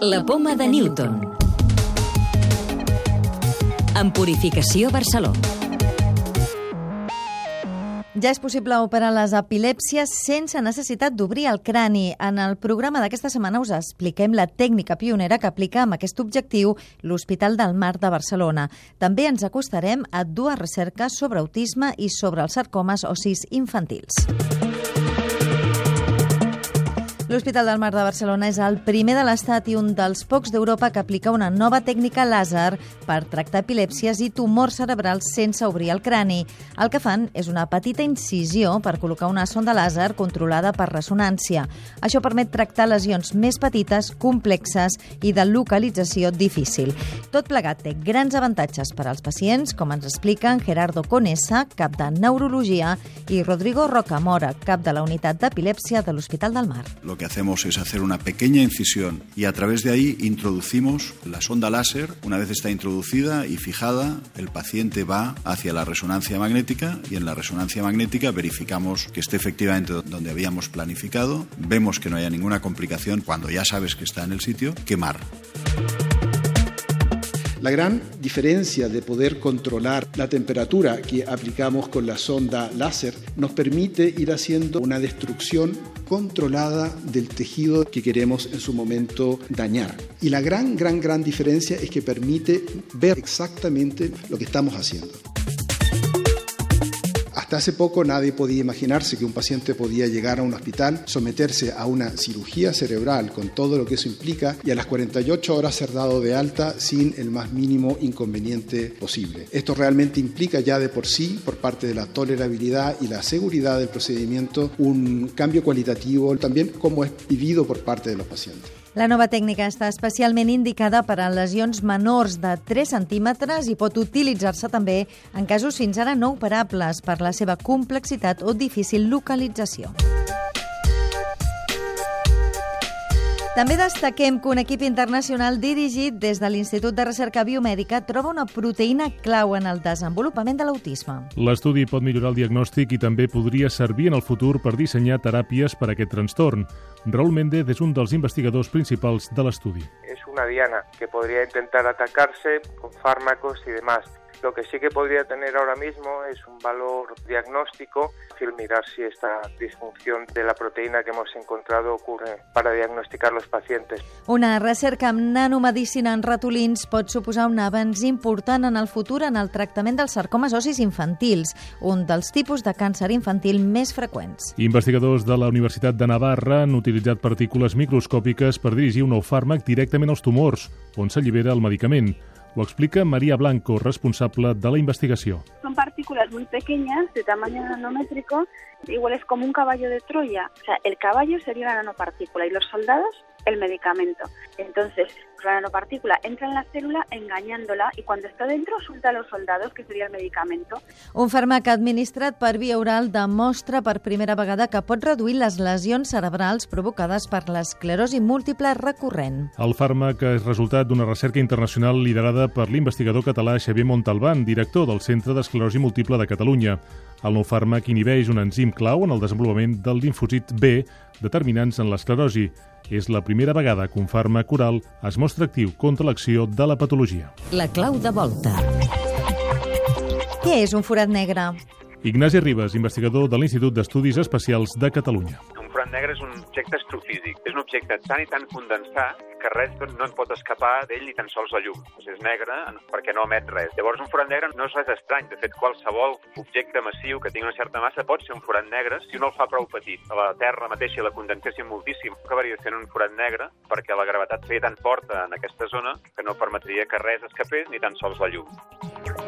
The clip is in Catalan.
La poma de Newton. En Purificació Barcelona. Ja és possible operar les epilèpsies sense necessitat d'obrir el crani. En el programa d'aquesta setmana us expliquem la tècnica pionera que aplica amb aquest objectiu l'Hospital del Mar de Barcelona. També ens acostarem a dues recerques sobre autisme i sobre els sarcomes ossis infantils. L'Hospital del Mar de Barcelona és el primer de l'Estat i un dels pocs d'Europa que aplica una nova tècnica làser per tractar epilèpsies i tumors cerebrals sense obrir el crani. El que fan és una petita incisió per col·locar una sonda làser controlada per ressonància. Això permet tractar lesions més petites, complexes i de localització difícil. Tot plegat té grans avantatges per als pacients, com ens expliquen Gerardo Conesa, cap de Neurologia, i Rodrigo Rocamora, cap de la unitat d'epilèpsia de l'Hospital del Mar. Lo que hacemos es hacer una pequeña incisión y a través de ahí introducimos la sonda láser. Una vez está introducida y fijada, el paciente va hacia la resonancia magnética y en la resonancia magnética verificamos que esté efectivamente donde habíamos planificado, vemos que no haya ninguna complicación cuando ya sabes que está en el sitio, quemar. La gran diferencia de poder controlar la temperatura que aplicamos con la sonda láser nos permite ir haciendo una destrucción controlada del tejido que queremos en su momento dañar. Y la gran, gran, gran diferencia es que permite ver exactamente lo que estamos haciendo. Hasta hace poco nadie podía imaginarse que un paciente podía llegar a un hospital, someterse a una cirugía cerebral con todo lo que eso implica y a las 48 horas ser dado de alta sin el más mínimo inconveniente posible. Esto realmente implica ya de por sí, por parte de la tolerabilidad y la seguridad del procedimiento, un cambio cualitativo también como es vivido por parte de los pacientes. La nova tècnica està especialment indicada per a lesions menors de 3 centímetres i pot utilitzar-se també en casos fins ara no operables per la seva complexitat o difícil localització. També destaquem que un equip internacional dirigit des de l'Institut de Recerca Biomèdica troba una proteïna clau en el desenvolupament de l'autisme. L'estudi pot millorar el diagnòstic i també podria servir en el futur per dissenyar teràpies per a aquest trastorn. Raúl Méndez és un dels investigadors principals de l'estudi. Es una diana que podría intentar atacarse con fármacos y demás. Lo que sí que podría tener ahora mismo es un valor diagnóstico, el mirar si esta disfunción de la proteína que hemos encontrado ocurre para diagnosticar los pacientes. Una recerca amb nanomedicina en ratolins pot suposar un avanç important en el futur en el tractament dels sarcomes ossis infantils, un dels tipus de càncer infantil més freqüents. Investigadors de la Universitat de Navarra han utilitzat partícules microscòpiques per dirigir un nou fàrmac directament als tumors, on s'allibera el medicament. Ho explica María Blanco, responsable de la investigació. Son partículas muy pequeñas, de tamaño nanométrico, igual es como un caballo de Troya. O sea, el caballo sería la nanopartícula y los soldados el medicamento. Entonces, la nanopartícula entra en la célula engañándola y cuando está dentro suelta a los soldados, que sería el medicamento. Un fàrmac administrat per via oral demostra per primera vegada que pot reduir les lesions cerebrals provocades per l'esclerosi múltiple recurrent. El fàrmac és resultat d'una recerca internacional liderada per l'investigador català Xavier Montalbán, director del Centre d'Esclerosi Múltiple de Catalunya. El nou fàrmac inhibeix un enzim clau en el desenvolupament del linfocit B, determinants en l'esclerosi. És la primera vegada que un fàrmac oral es mostra actiu contra l'acció de la patologia. La clau de volta. Què és un forat negre? Ignasi Ribas, investigador de l'Institut d'Estudis Especials de Catalunya. Forat negre és un objecte astrofísic. És un objecte tan i tan condensat que res no en pot escapar d'ell ni tan sols la llum. Sigui, és negre perquè no emet res. Llavors, un forat negre no és res estrany. De fet, qualsevol objecte massiu que tingui una certa massa pot ser un forat negre si no el fa prou petit. A la Terra mateixa la condensessin moltíssim, acabaria sent un forat negre perquè la gravetat feia tan forta en aquesta zona que no permetria que res escapés ni tan sols la llum.